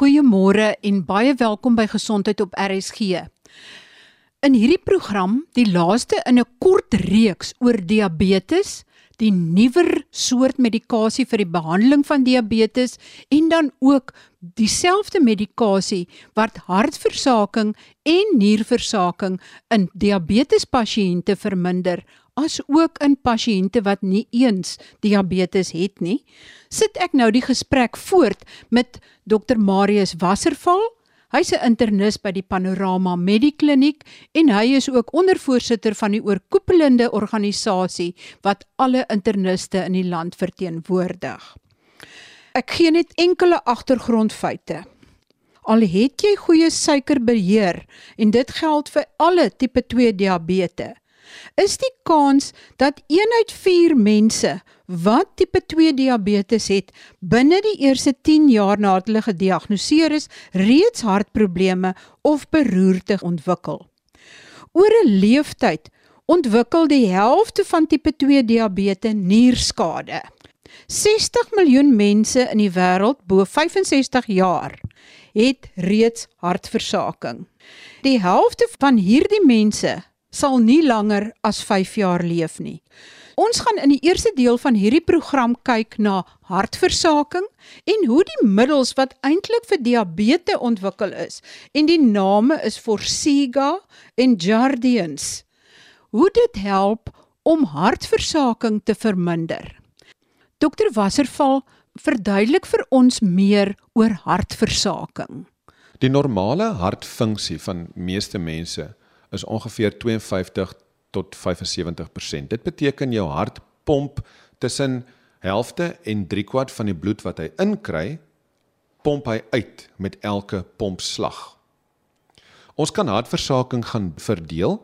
Goeiemôre en baie welkom by Gesondheid op RSG. In hierdie program, die laaste in 'n kort reeks oor diabetes, die nuwer soort medikasie vir die behandeling van diabetes en dan ook dieselfde medikasie wat hartversaking en nierversaking in diabetespasiënte verminder as ook in pasiënte wat nie eens diabetes het nie, sit ek nou die gesprek voort met Dr Marius Wasserval. Hy's 'n internis by die Panorama Medikliniek en hy is ook ondervoorsitter van die oorkoepelende organisasie wat alle interniste in die land verteenwoordig. Ek gee net enkele agtergrondfeite. Al het jy goeie suikerbeheer en dit geld vir alle tipe 2 diabetes, is die kans dat 1 uit 4 mense wat tipe 2 diabetes het binne die eerste 10 jaar nadat hulle gediagnoseer is, reeds hartprobleme of beroerte ontwikkel. Oor 'n leeftyd ontwikkel die helfte van tipe 2 diabetes nierskade. 60 miljoen mense in die wêreld bo 65 jaar het reeds hartversaking. Die helfte van hierdie mense sal nie langer as 5 jaar leef nie. Ons gaan in die eerste deel van hierdie program kyk na hartversaking en hoe die middels wat eintlik vir diabetes ontwikkel is en die name is Forxiga en Jardiance. Hoe dit help om hartversaking te verminder. Dokter Wasserval verduidelik vir ons meer oor hartversaking. Die normale hartfunksie van meeste mense is ongeveer 52 tot 75%. Dit beteken jou hart pomp tussen helfte en 3 kwart van die bloed wat hy inkry, pomp hy uit met elke pompslag. Ons kan hartversaking gaan verdeel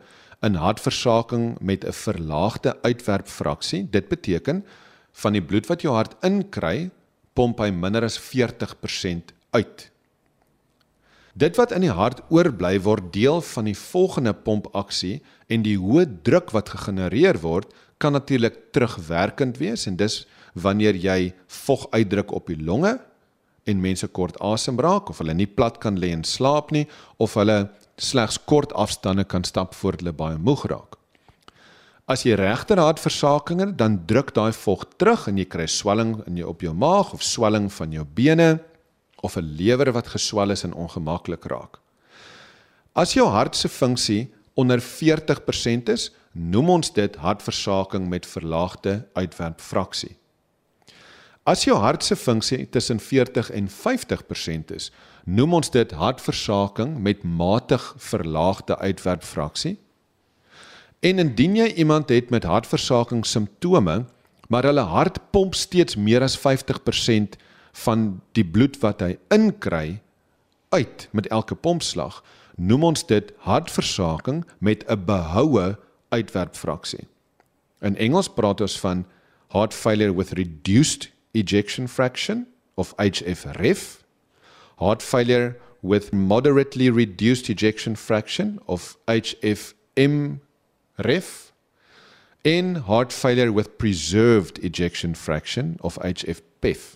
in hartversaking met 'n verlaagde uitwerpfraksie. Dit beteken van die bloed wat jou hart inkry, pomp hy minder as 40% uit. Dit wat in die hart oorbly word deel van die volgende pompaksie en die hoë druk wat gegenereer word kan natuurlik terugwerkend wees en dis wanneer jy vog uitdruk op die longe en mense kort asem raak of hulle nie plat kan lê en slaap nie of hulle slegs kort afstande kan stap voordat hulle baie moeg raak. As jy regter hartversaking het, dan druk daai vog terug en jy kry swelling in jou op jou maag of swelling van jou bene of 'n lewer wat geswel is en ongemaklik raak. As jou hart se funksie onder 40% is, noem ons dit hartversaking met verlaagde uitwerpfraksie. As jou hart se funksie tussen 40 en 50% is, noem ons dit hartversaking met matig verlaagde uitwerpfraksie. En indien jy iemand het met hartversaking simptome, maar hulle hart pomp steeds meer as 50% van die bloed wat hy inkry uit met elke pompslag, noem ons dit hartversaking met 'n behoue uitwerpfraksie. In Engels praat ons van heart failure with reduced ejection fraction of HFrEF, heart failure with moderately reduced ejection fraction of HFmrEF, en heart failure with preserved ejection fraction of HFpEF.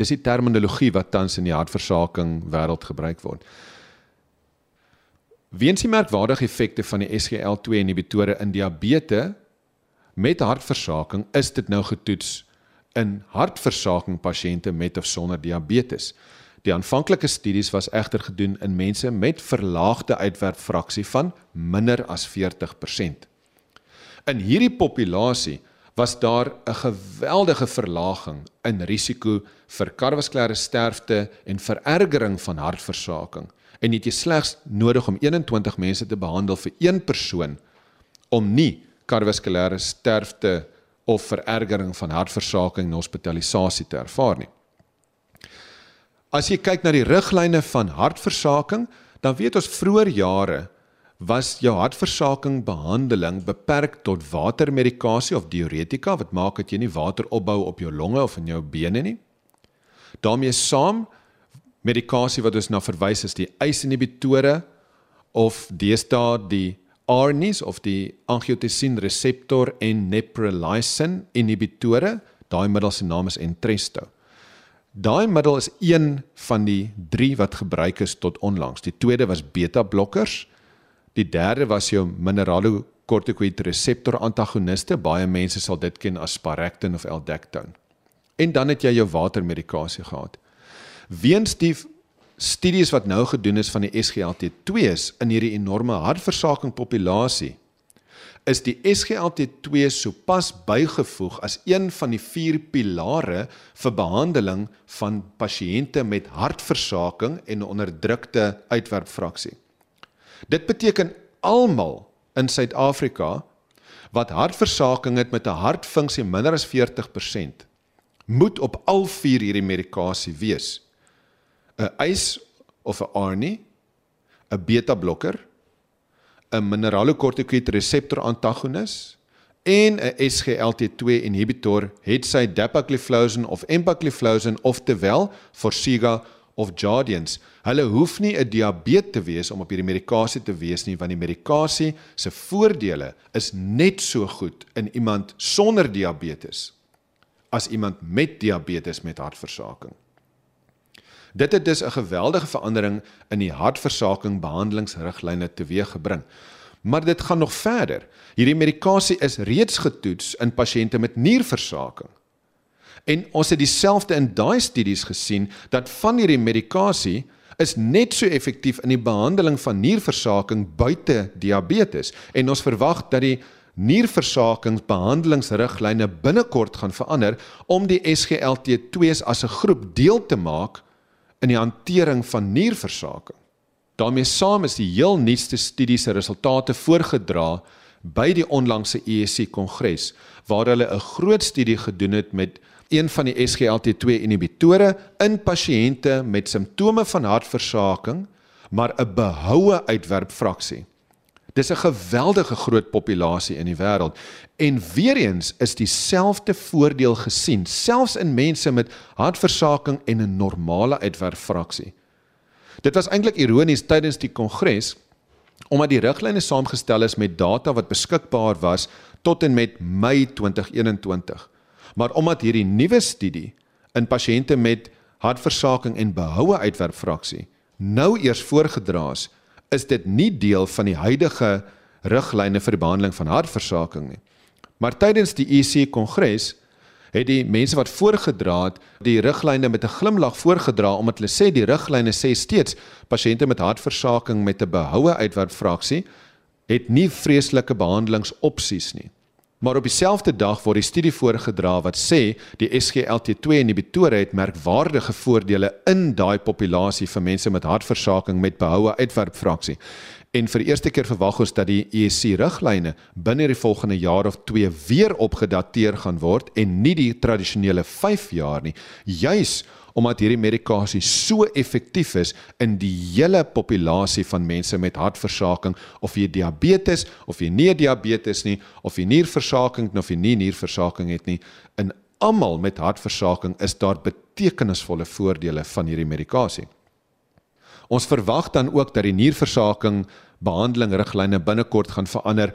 Dis die terminologie wat tans in die hartversaking wêreld gebruik word. Weens die merkwaardige effekte van die SGLT2 inhibitore in diabetes met hartversaking is dit nou getoets in hartversaking pasiënte met of sonder diabetes. Die aanvanklike studies was egter gedoen in mense met verlaagde uitwerpfraksie van minder as 40%. In hierdie populasie was daar 'n geweldige verlaging in risiko vir kardiovaskulêre sterfte en verergering van hartversaking. En het jy slegs nodig om 21 mense te behandel vir een persoon om nie kardiovaskulêre sterfte of verergering van hartversaking en hospitalisasie te ervaar nie. As jy kyk na die riglyne van hartversaking, dan weet ons vroeër jare was jou hartversaking behandeling beperk tot watermedikasie of diuretika wat maak dat jy nie water opbou op jou longe of in jou bene nie. daarmee saam medikasie wat ons na verwys is die ACE-inhibitore of deesdae die ARNIs of die angiotensin reseptor en neprilysin inhibitore, daai middels se naam is Entresto. Daai middel is een van die 3 wat gebruik is tot onlangs. Die tweede was beta blokkers. Die derde was jou mineralocorticoid reseptor antagoniste. Baie mense sal dit ken as Sparaxin of Aldactone. En dan het jy jou watermedikasie gehad. Weens die studies wat nou gedoen is van die SGLT2s in hierdie enorme hartversaking populasie is die SGLT2 sopas bygevoeg as een van die vier pilare vir behandeling van pasiënte met hartversaking en onderdrukte uitwerpfraksie. Dit beteken almal in Suid-Afrika wat hartversaking het met 'n hartfunksie minder as 40% moet op al vier hierdie medikasie wees. 'n ACE of 'n ARNI, 'n beta blokker 'n mineralocorticoid reseptor antagonis en 'n SGLT2 inhibitor het sy dapagliflozin of empagliflozin of terwyl Forxiga of Jardiance. Hulle hoef nie 'n diabetes te wees om op hierdie medikasie te wees nie want die medikasie se voordele is net so goed in iemand sonder diabetes as iemand met diabetes met hartversaking. Dit het dus 'n geweldige verandering in die hartversaking behandelingsriglyne teweeggebring. Maar dit gaan nog verder. Hierdie medikasie is reeds getoets in pasiënte met nierversaking. En ons het dieselfde in daai studies gesien dat van hierdie medikasie is net so effektief in die behandeling van nierversaking buite diabetes en ons verwag dat die nierversakingsbehandelingsriglyne binnekort gaan verander om die SGLT2s as 'n groep deel te maak in die hantering van nierversaking. daarmee saam is die heel nuutste studies se resultate voorgedra by die onlangse ESC kongres waar hulle 'n groot studie gedoen het met een van die SGLT2 inhibitore in pasiënte met simptome van hartversaking maar 'n behoue uitwerpfraksie. Dis 'n geweldige groot populasie in die wêreld en weer eens is dieselfde voordeel gesien selfs in mense met hartversaking en 'n normale uitwerpfraksie. Dit was eintlik ironies tydens die kongres omdat die riglyne saamgestel is met data wat beskikbaar was tot en met Mei 2021. Maar omdat hierdie nuwe studie in pasiënte met hartversaking en behoue uitwerpfraksie nou eers voorgedra is, is dit nie deel van die huidige riglyne vir die behandeling van hartversaking nie. Maar tydens die EC kongres het die mense wat voorgedra het die riglyne met 'n glimlag voorgedra omdat hulle sê die riglyne sê steeds pasiënte met hartversaking met 'n behoue uitwerpfraksie het nie vreeslike behandelingsopsies nie. Maar op dieselfde dag word die studie voorgedra wat sê die SGLT2 inhibitore het merkwaardige voordele in daai populasie vir mense met hartversaking met behoue uitwerpfraksie. En vir die eerste keer verwag ons dat die ESC riglyne binne die volgende jaar of 2 weer opgedateer gaan word en nie die tradisionele 5 jaar nie. Juis omdat hierdie medikasie so effektief is in die hele populasie van mense met hartversaking of jy diabetes of jy nie diabetes nie of jy nierversaking of jy nie nierversaking het nie in almal met hartversaking is daar betekenisvolle voordele van hierdie medikasie. Ons verwag dan ook dat die nierversaking behandeling riglyne binnekort gaan verander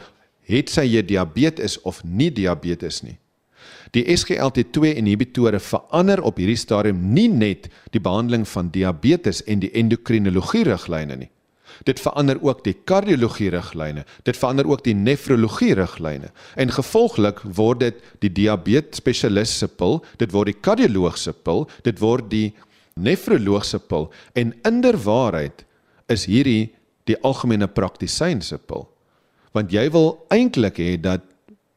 het sy jy diabetes of nie diabetes nie. Die SGLT2 inhibitore verander op hierdie stadium nie net die behandeling van diabetes en die endokrinologie riglyne nie. Dit verander ook die kardiologie riglyne, dit verander ook die nefrologie riglyne en gevolglik word dit die diabetes spesialis se pil, dit word die kardioloog se pil, dit word die nefroloog se pil en inderwaarheid is hierdie die algemene praktisyn se pil. Want jy wil eintlik hê dat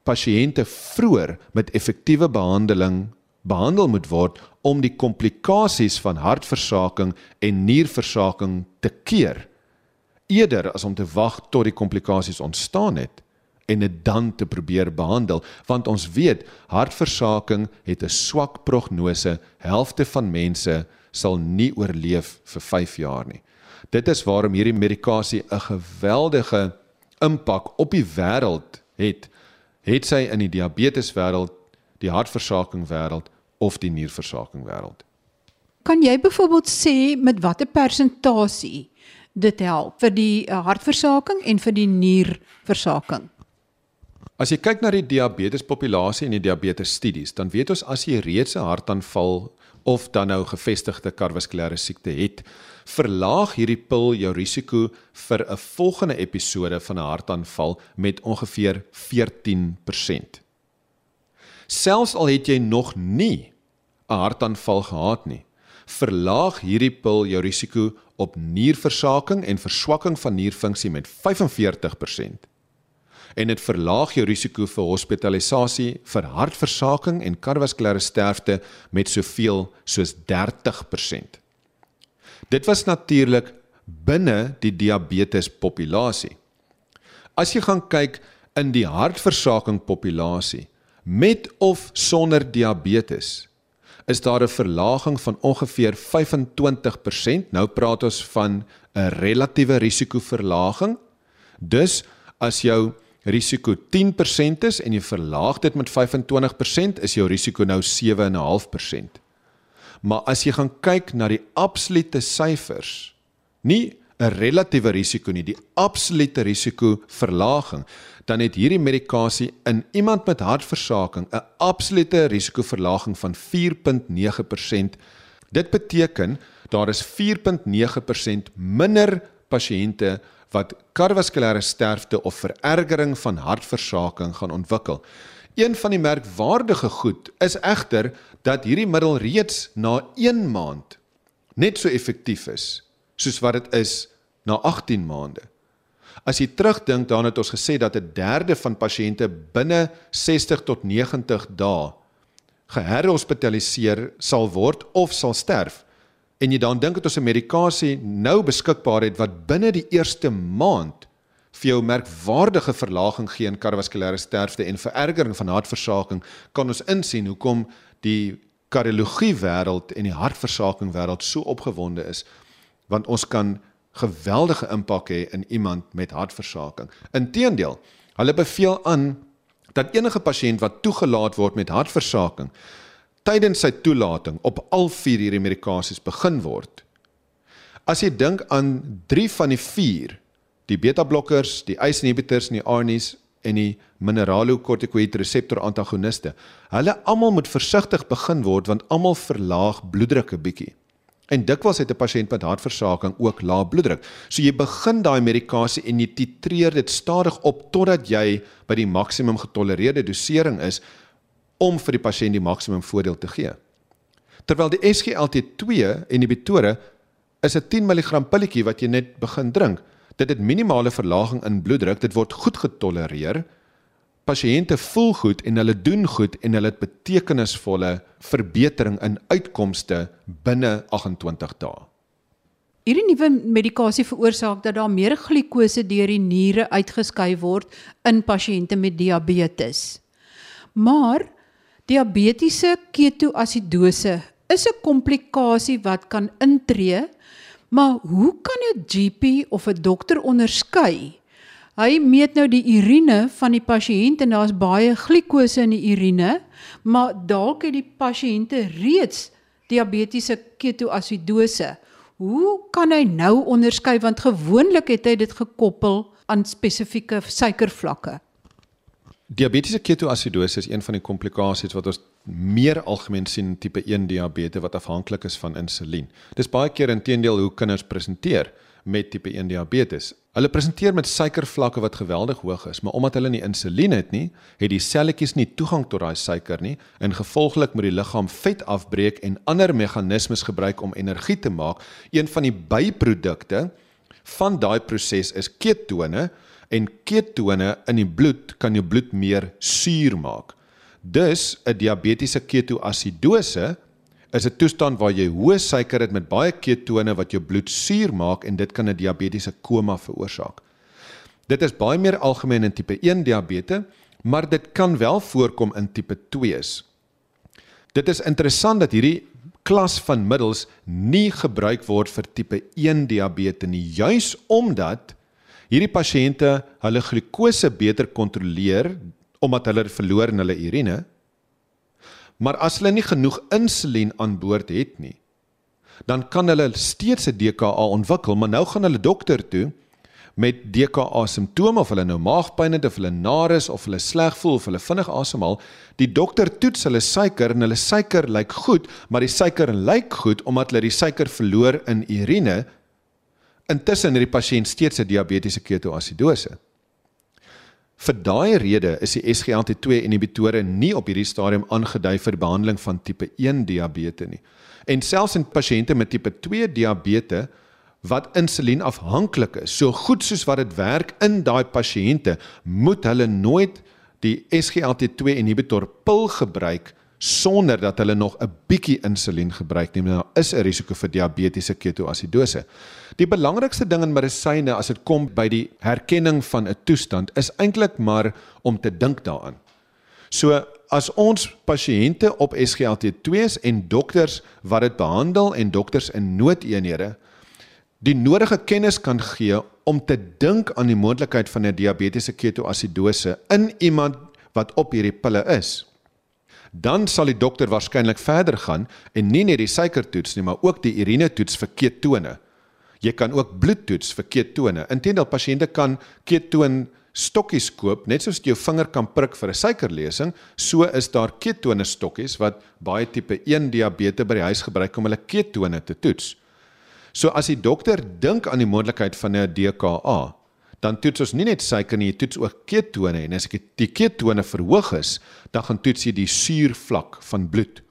pasiënte vroeër met effektiewe behandeling behandel moet word om die komplikasies van hartversaking en nierversaking te keer eerder as om te wag tot die komplikasies ontstaan het en dit dan te probeer behandel. Want ons weet hartversaking het 'n swak prognose. Helfte van mense sal nie oorleef vir 5 jaar nie dit is waarom hierdie medikasie 'n geweldige impak op die wêreld het het sy in die diabetes wêreld, die hartversaking wêreld of die nierversaking wêreld. Kan jy byvoorbeeld sê met watter persentasie dit help vir die uh, hartversaking en vir die nierversaking? As jy kyk na die diabetes populasie en die diabetes studies, dan weet ons as jy reeds 'n hartaanval of dan nou gevestigde kardiovaskulêre siekte het, verlaag hierdie pil jou risiko vir 'n volgende episode van 'n hartaanval met ongeveer 14%. Selfs al het jy nog nie 'n hartaanval gehad nie, verlaag hierdie pil jou risiko op nierversaking en verswakking van nierfunksie met 45% en dit verlaag jou risiko vir hospitalisasie vir hartversaking en kardiovaskulêre sterfte met soveel soos 30%. Dit was natuurlik binne die diabetes populasie. As jy gaan kyk in die hartversaking populasie met of sonder diabetes is daar 'n verlaging van ongeveer 25%. Nou praat ons van 'n relatiewe risikoverlaging. Dus as jou risiko 10% is en jy verlaag dit met 25%, is jou risiko nou 7.5%. Maar as jy gaan kyk na die absolute syfers, nie 'n relatiewe risiko nie, die absolute risiko verlaging, dan het hierdie medikasie in iemand met hartversaking 'n absolute risikoverlaging van 4.9%. Dit beteken daar is 4.9% minder pasiënte wat kardiovaskulêre sterfte of verergering van hartversaking gaan ontwikkel. Een van die merkwaardige goed is egter dat hierdie middel reeds na 1 maand net so effektief is soos wat dit is na 18 maande. As jy terugdink daaraan het ons gesê dat 'n derde van pasiënte binne 60 tot 90 dae geherhospitaliseer sal word of sal sterf en jy dan dink dat ons 'n medikasie nou beskikbaar het wat binne die eerste maand vir jou merkwaardige verlaging gee in kardiovaskulêre sterfte en verergering van hartversaking, kan ons insien hoekom die kardiologie wêreld en die hartversaking wêreld so opgewonde is want ons kan geweldige impak hê in iemand met hartversaking. Inteendeel, hulle beveel aan dat enige pasiënt wat toegelaat word met hartversaking tydens sy toelating op al vier hierdie medikasies begin word. As jy dink aan 3 van die 4, die beta-blokkers, die ACE inhibitors en die ARNIs en die mineralocorticoid reseptor antagoniste, hulle almal moet versigtig begin word want almal verlaag bloeddruk 'n bietjie. En dikwels het 'n pasiënt met hartversaking ook lae bloeddruk. So jy begin daai medikasie en jy titreer dit stadig op totdat jy by die maksimum getolereerde dosering is om vir die pasiënt die maksimum voordeel te gee. Terwyl die SGLT2 inhibitore is 'n 10 mg pilletjie wat jy net begin drink. Dit het minimale verlaging in bloeddruk, dit word goed getolereer. Pasiënte voel goed en hulle doen goed en hulle het betekenisvolle verbetering in uitkomste binne 28 dae. Hierdie nuwe medikasie veroorsaak dat daar meer glikose deur die niere uitgeskei word in pasiënte met diabetes. Maar Diabetiese ketoasidose is 'n komplikasie wat kan intree, maar hoe kan 'n GP of 'n dokter onderskei? Hy meet nou die urine van die pasiënt en daar's baie glikose in die urine, maar dalk het die pasiënte reeds diabetiese ketoasidose. Hoe kan hy nou onderskei want gewoonlik het hy dit gekoppel aan spesifieke suikervlakke? Diabetiese ketoasidose is een van die komplikasies wat ons meer algemeen sien tipe 1 diabetes wat afhanklik is van insulien. Dis baie keer intedeel hoe kinders presenteer met tipe 1 diabetes. Hulle presenteer met suikervlakke wat geweldig hoog is, maar omdat hulle nie insulien het nie, het die selletjies nie toegang tot daai suiker nie en gevolglik moet die liggaam vet afbreek en ander meganismes gebruik om energie te maak. Een van die byprodukte van daai proses is ketone en ketone in die bloed kan jou bloed meer suur maak. Dus 'n diabetiese ketoasidose is 'n toestand waar jy hoë suiker het met baie ketone wat jou bloed suur maak en dit kan 'n diabetiese koma veroorsaak. Dit is baie meer algemeen in tipe 1 diabetes, maar dit kan wel voorkom in tipe 2's. Dit is interessant dat hierdie klas van middels nie gebruik word vir tipe 1 diabetes nie, juis omdat hierdie pasiënte hulle glikose beter kontroleer omdat hulle verloor in hulle urine. Maar as hulle nie genoeg insulien aan boord het nie, dan kan hulle steeds 'n DKA ontwikkel, maar nou gaan hulle dokter toe met DKA simptome of hulle nou maagpyn het of hulle nar is of hulle sleg voel of hulle vinnig asemhaal, die dokter toets hulle suiker en hulle suiker lyk goed, maar die suiker lyk goed omdat hulle die suiker verloor in urine. Intussen het die pasiënt steeds 'n diabetiese ketoasidose. Vir daai rede is die SGLT2 inhibitore nie op hierdie stadium aangedui vir behandeling van tipe 1 diabetes nie. En selfs in pasiënte met tipe 2 diabetes wat insulien afhanklik is, so goed soos wat dit werk in daai pasiënte, moet hulle nooit die SGLT2 inhibitor pil gebruik sonder dat hulle nog 'n bietjie insulien gebruik nie. Daar is 'n risiko vir diabetiese ketoasidose. Die belangrikste ding in medisyne as dit kom by die herkenning van 'n toestand is eintlik maar om te dink daaraan. So as ons pasiënte op SGLT2s en dokters wat dit behandel en dokters in noodeenhede die nodige kennis kan gee om te dink aan die moontlikheid van 'n diabetiese ketoasidose in iemand wat op hierdie pille is dan sal die dokter waarskynlik verder gaan en nie net die suikertoets nie, maar ook die urinetoets vir ketone. Jy kan ook bloedtoets vir ketone. Intendeel pasiënte kan ketoon stokkies koop, net soos jy jou vinger kan prik vir 'n suikerlesing, so is daar ketone stokkies wat baie tipe 1 diabetes by die huis gebruik om hulle ketone te toets. So as die dokter dink aan die moontlikheid van 'n DKA, dan toets ons nie net suiker nie, jy toets ook ketone en as die ketone verhoog is, dan gaan toets jy die suurvlak van bloed.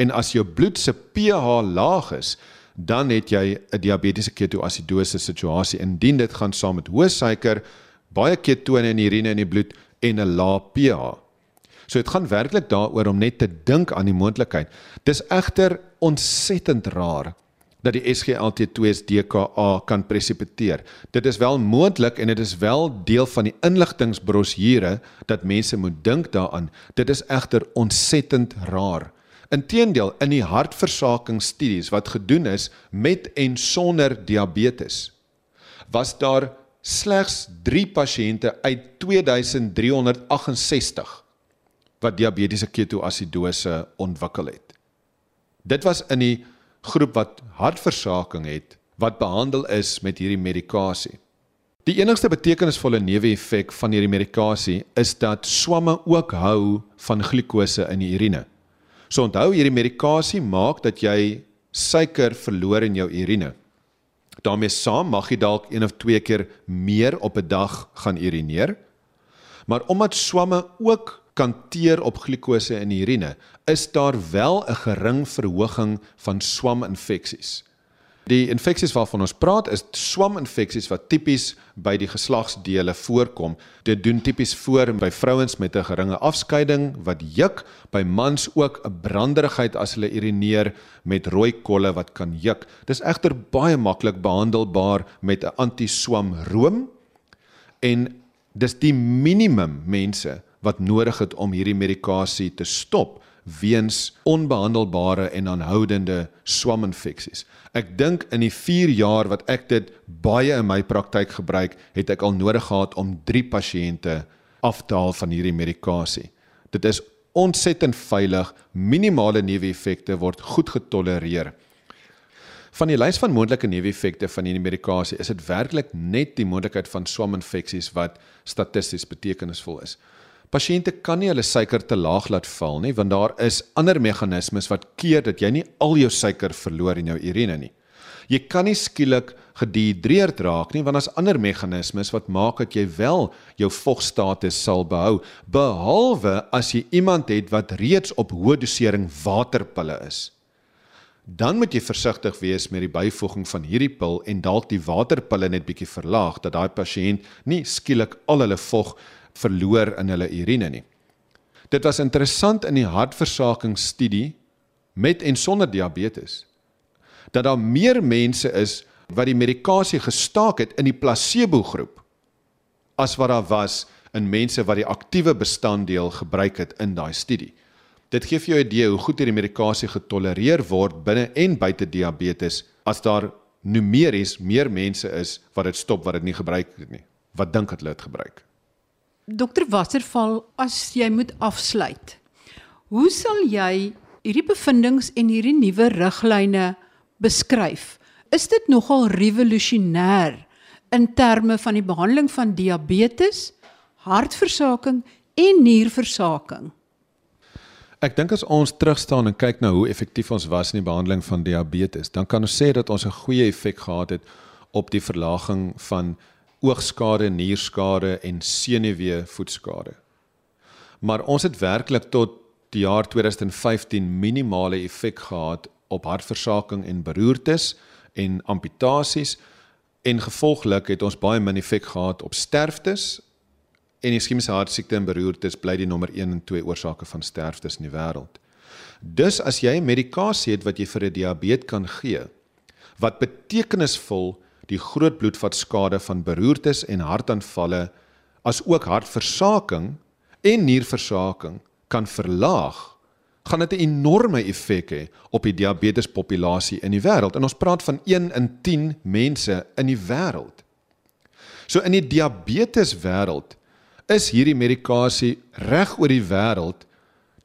En as jou bloed se pH laag is, dan het jy 'n diabetiese ketoasidose situasie. Indien dit gaan saam met hoë suiker, baie ketone in die urine en die bloed en 'n lae pH. So dit gaan werklik daaroor om net te dink aan die moontlikheid. Dis egter ontsettend rar dat die SGLT2's DKA kan presipiteer. Dit is wel moontlik en dit is wel deel van die inligtingbrosjure dat mense moet dink daaraan. Dit is egter ontsettend raar. Inteendeel, in die hartversakingsstudies wat gedoen is met en sonder diabetes, was daar slegs 3 pasiënte uit 2368 wat diabetiese ketoasidose ontwikkel het. Dit was in die groep wat hartversaking het wat behandel is met hierdie medikasie. Die enigste betekenisvolle neeweffek van hierdie medikasie is dat swamme ook hou van glikose in die urine. So onthou hierdie medikasie maak dat jy suiker verloor in jou urine. daarmee saam mag jy dalk een of twee keer meer op 'n dag gaan urineer. Maar omdat swamme ook kan teer op glikose in die urine, is daar wel 'n gering verhoging van swaminfeksies. Die infeksies waarvan ons praat is swaminfeksies wat tipies by die geslagsdele voorkom. Dit doen tipies voor by vrouens met 'n geringe afskeiding wat juk, by mans ook 'n branderigheid as hulle urineer met rooi kolle wat kan juk. Dis egter baie maklik behandelbaar met 'n anti-swamroom en dis die minimum mense wat nodig het om hierdie medikasie te stop weens onbehandelbare en aanhoudende swaminfeksies. Ek dink in die 4 jaar wat ek dit baie in my praktyk gebruik, het ek al nodig gehad om 3 pasiënte af te haal van hierdie medikasie. Dit is ontsettend veilig, minimale neeweffekte word goed getolereer. Van die lys van moontlike neeweffekte van hierdie medikasie is dit werklik net die moontlikheid van swaminfeksies wat statisties betekenisvol is. Pasiënte kan nie hulle suiker te laag laat val nie want daar is ander meganismes wat keer dat jy nie al jou suiker verloor in jou urine nie. Jy kan nie skielik gedihidreerd raak nie want daar's ander meganismes wat maak dat jy wel jou vogstatus sal behou behalwe as jy iemand het wat reeds op hoë dosering waterpille is. Dan moet jy versigtig wees met die byvoeging van hierdie pil en dalk die waterpille net bietjie verlaag dat daai pasiënt nie skielik al hulle vog verloor in hulle urine nie. Dit was interessant in die hartversakingsstudie met en sonder diabetes dat daar meer mense is wat die medikasie gestaak het in die placebo groep as wat daar was in mense wat die aktiewe bestanddeel gebruik het in daai studie. Dit gee vir jou 'n idee hoe goed hierdie medikasie getolereer word binne en buite diabetes as daar numeries meer mense is wat dit stop wat dit nie gebruik het nie. Wat dink hulle dit gebruik? Dokter Wasserval, as jy moet afsluit. Hoe sal jy hierdie bevindinge en hierdie nuwe riglyne beskryf? Is dit nogal revolusionêr in terme van die behandeling van diabetes, hartversaking en nierversaking? Ek dink as ons terugstaan en kyk na hoe effektief ons was in die behandeling van diabetes, dan kan ons sê dat ons 'n goeie effek gehad het op die verlaging van oogskade, nierskade en senuwee voetskade. Maar ons het werklik tot die jaar 2015 minimale effek gehad op hartversaking en beroertes en amputasies en gevolglik het ons baie min effek gehad op sterftes en iskemiese hartsiekte en beroertes bly die nommer 1 en 2 oorsake van sterftes in die wêreld. Dus as jy medikasie het wat jy vir 'n diabetes kan gee wat betekenisvol die groot bloedvatskade van beroertes en hartaanvalle as ook hartversaking en nierversaking kan verlaag, gaan dit 'n enorme effek hê op die diabetespopulasie in die wêreld. En ons praat van 1 in 10 mense in die wêreld. So in die diabeteswêreld is hierdie medikasie reg oor die wêreld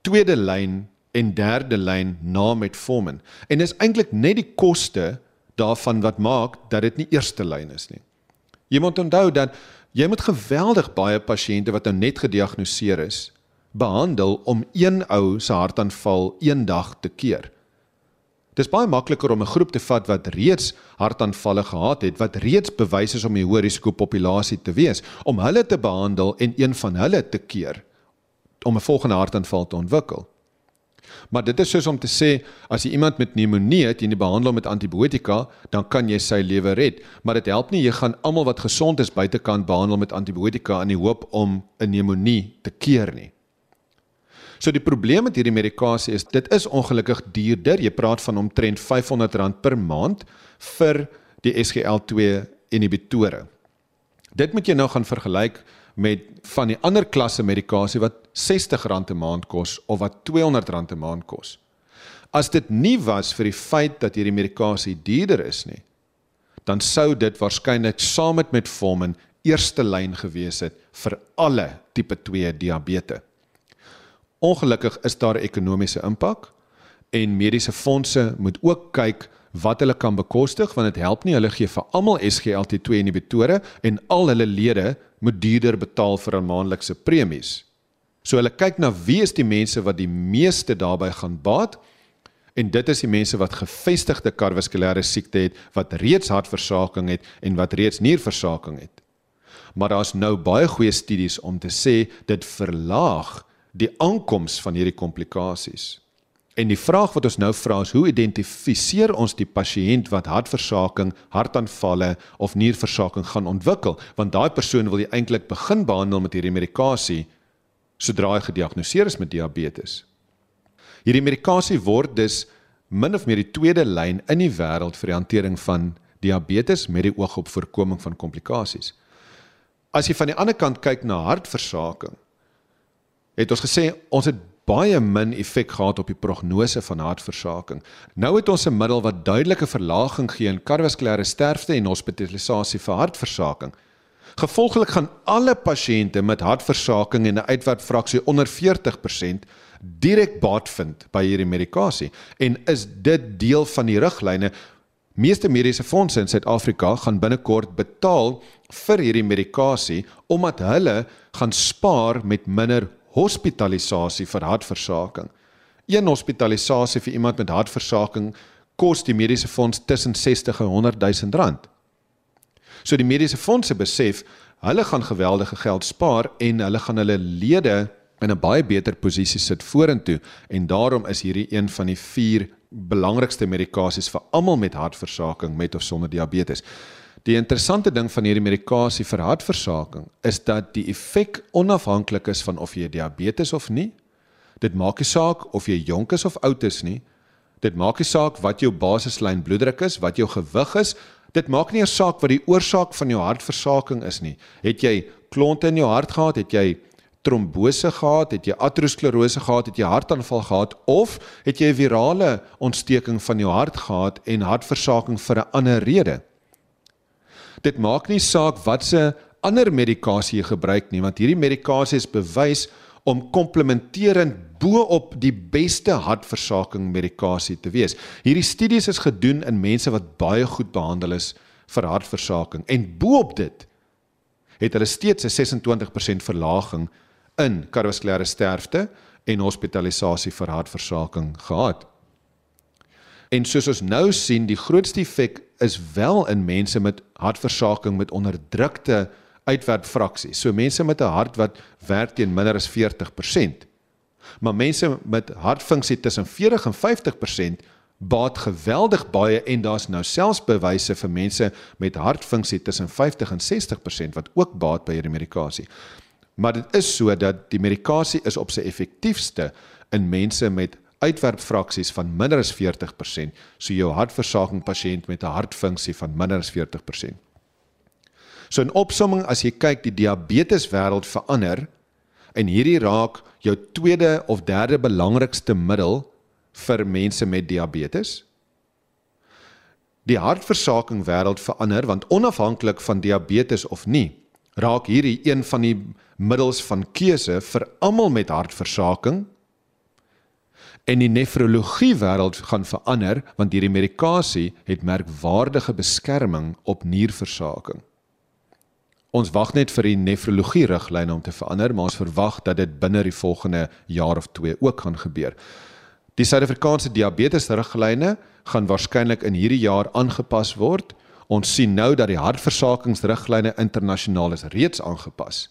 tweede lyn en derde lyn na metformin. En dis eintlik net die koste daarvan wat maak dat dit nie eerste lyn is nie. Jy moet onthou dat jy moet geweldig baie pasiënte wat nou net gediagnoseer is, behandel om een ou se hartaanval een dag te keer. Dis baie makliker om 'n groep te vat wat reeds hartaanvalle gehad het, wat reeds bewys is om 'n hoë risiko populasie te wees, om hulle te behandel en een van hulle te keer om 'n volgende hartaanval te ontwikkel. Maar dit is soos om te sê as jy iemand met pneumonie het en jy behandel hom met antibiotika, dan kan jy sy lewe red, maar dit help nie jy gaan almal wat gesond is buitekant behandel met antibiotika in die hoop om 'n pneumonie te keer nie. So die probleem met hierdie medikasie is dit is ongelukkig duurder. Jy praat van omtrent R500 per maand vir die SGL2 inhibitore. Dit moet jy nou gaan vergelyk met van die ander klasse medikasie wat R60 'n maand kos of wat R200 'n maand kos. As dit nie was vir die feit dat hierdie medikasie duurder is nie, dan sou dit waarskynlik saam met metformin eerste lyn gewees het vir alle tipe 2 diabetes. Ongelukkig is daar 'n ekonomiese impak en mediese fondse moet ook kyk wat hulle kan bekostig want dit help nie hulle gee vir almal SGLT2 inhibitore en al hulle lede moet duurder betaal vir 'n maandelikse premies. So hulle kyk na wie is die mense wat die meeste daarbey gaan baat en dit is die mense wat gevestigde kardiovaskulêre siekte het, wat reeds hartversaking het en wat reeds nierversaking het. Maar daar's nou baie goeie studies om te sê dit verlaag die aankoms van hierdie komplikasies. En die vraag wat ons nou vra is hoe identifiseer ons die pasiënt wat hartversaking, hartaanvalle of nierversaking gaan ontwikkel? Want daai persoon wil jy eintlik begin behandel met hierdie medikasie sodra hy gediagnoseer is met diabetes. Hierdie medikasie word dus min of meer die tweede lyn in die wêreld vir die hantering van diabetes met die oog op voorkoming van komplikasies. As jy van die ander kant kyk na hartversaking, het ons gesê ons het baie min effek gehad op die prognose van hartversaking. Nou het ons 'n middel wat duidelike verlaging gee in kardiovaskulêre sterfte en hospitalisasie vir hartversaking. Gevolglik gaan alle pasiënte met hartversaking en 'n uitwerkfraksie onder 40% direk baat vind by hierdie medikasie en is dit deel van die riglyne Meeste mediese fondse in Suid-Afrika gaan binnekort betaal vir hierdie medikasie omdat hulle gaan spaar met minder hospitalisasie vir hartversaking. Een hospitalisasie vir iemand met hartversaking kos die mediese fonds tussen 60 en 100 000 rand. So die mediese fondse besef hulle gaan geweldige geld spaar en hulle gaan hulle lede in 'n baie beter posisie sit vorentoe en daarom is hierdie een van die vier belangrikste medikasies vir almal met hartversaking met of sonder diabetes. Die interessante ding van hierdie medikasie vir hartversaking is dat die effek onafhanklik is van of jy diabetes of nie. Dit maak nie saak of jy jonk is of oud is nie. Dit maak nie saak wat jou basislyn bloeddruk is, wat jou gewig is. Dit maak nie eers saak wat die oorsaak van jou hartversaking is nie. Het jy klonte in jou hart gehad? Het jy trombose gehad? Het jy aterosklerose gehad? Het jy hartaanval gehad of het jy 'n virale ontsteking van jou hart gehad en hartversaking vir 'n ander rede? Dit maak nie saak watse ander medikasie jy gebruik nie want hierdie medikasie is bewys om komplementerend bo-op die beste hartversaking medikasie te wees. Hierdie studies is gedoen in mense wat baie goed behandel is vir hartversaking en bo-op dit het hulle steeds 'n 26% verlaging in kardiovaskulêre sterfte en hospitalisasie vir hartversaking gehad. En soos ons nou sien, die grootste effek is wel in mense met hartversaking met onderdrukte uitwerpfraksies. So mense met 'n hart wat werk teen minder as 40%. Maar mense met hartfunksie tussen 40 en 50% baat geweldig baie en daar's nou selfs bewyse vir mense met hartfunksie tussen 50 en 60% wat ook baat by hierdie medikasie. Maar dit is so dat die medikasie is op sy effektiefste in mense met uitwerpfraksies van minder as 40%, so jou hartversaking pasiënt met 'n hartfunksie van minder as 40%. So in opsomming as jy kyk die diabetes wêreld verander en hierdie raak jou tweede of derde belangrikste middel vir mense met diabetes. Die hartversaking wêreld verander want onafhanklik van diabetes of nie, raak hierdie een van die middels van keuse vir almal met hartversaking. En die nefrologie wêreld gaan verander want hierdie medikasie het merkwaardige beskerming op nierversaking. Ons wag net vir die nefrologie riglyne om te verander, maar ons verwag dat dit binne die volgende jaar of 2 ook gaan gebeur. Die Suid-Afrikaanse diabetesriglyne gaan waarskynlik in hierdie jaar aangepas word. Ons sien nou dat die hartversakingsriglyne internasionaal is reeds aangepas.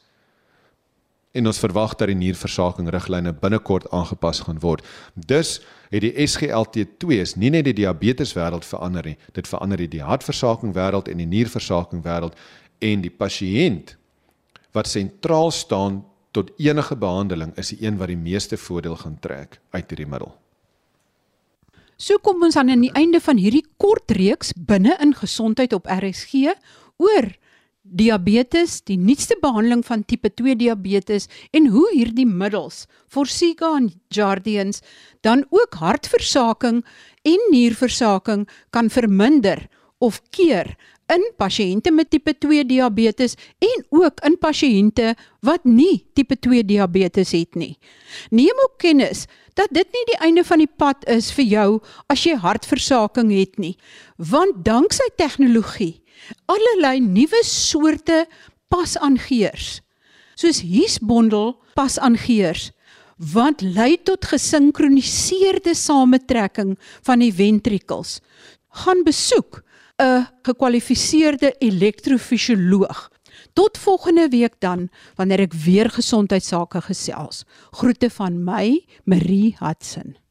En ons verwag dat die nierversakingriglyne binnekort aangepas gaan word. Dus het die SGLT2 is nie net die diabeteswêreld verander nie, dit verander die hartversakingwêreld en die nierversakingwêreld en die pasiënt wat sentraal staan tot enige behandeling is die een wat die meeste voordeel gaan trek uit hierdie middel. So kom ons aan aan die einde van hierdie kort reeks binne in gesondheid op RSG oor diabetes, die nuutste behandeling van tipe 2 diabetes en hoe hierdie middels, Forxiga en Jardiance, dan ook hartversaking en nierversaking kan verminder of keer in pasiënte met tipe 2 diabetes en ook in pasiënte wat nie tipe 2 diabetes het nie. Neem ook kennis dat dit nie die einde van die pad is vir jou as jy hartversaking het nie, want danksy tegnologie, allerlei nuwe soorte pasaangeers, soos hiesbondel pasaangeers wat lei tot gesinkroniseerde samentrekking van die ventrikels, gaan besoek 'n gekwalifiseerde elektrofisioloog. Tot volgende week dan wanneer ek weer gesondheidsake gesels. Groete van my, Marie Hudson.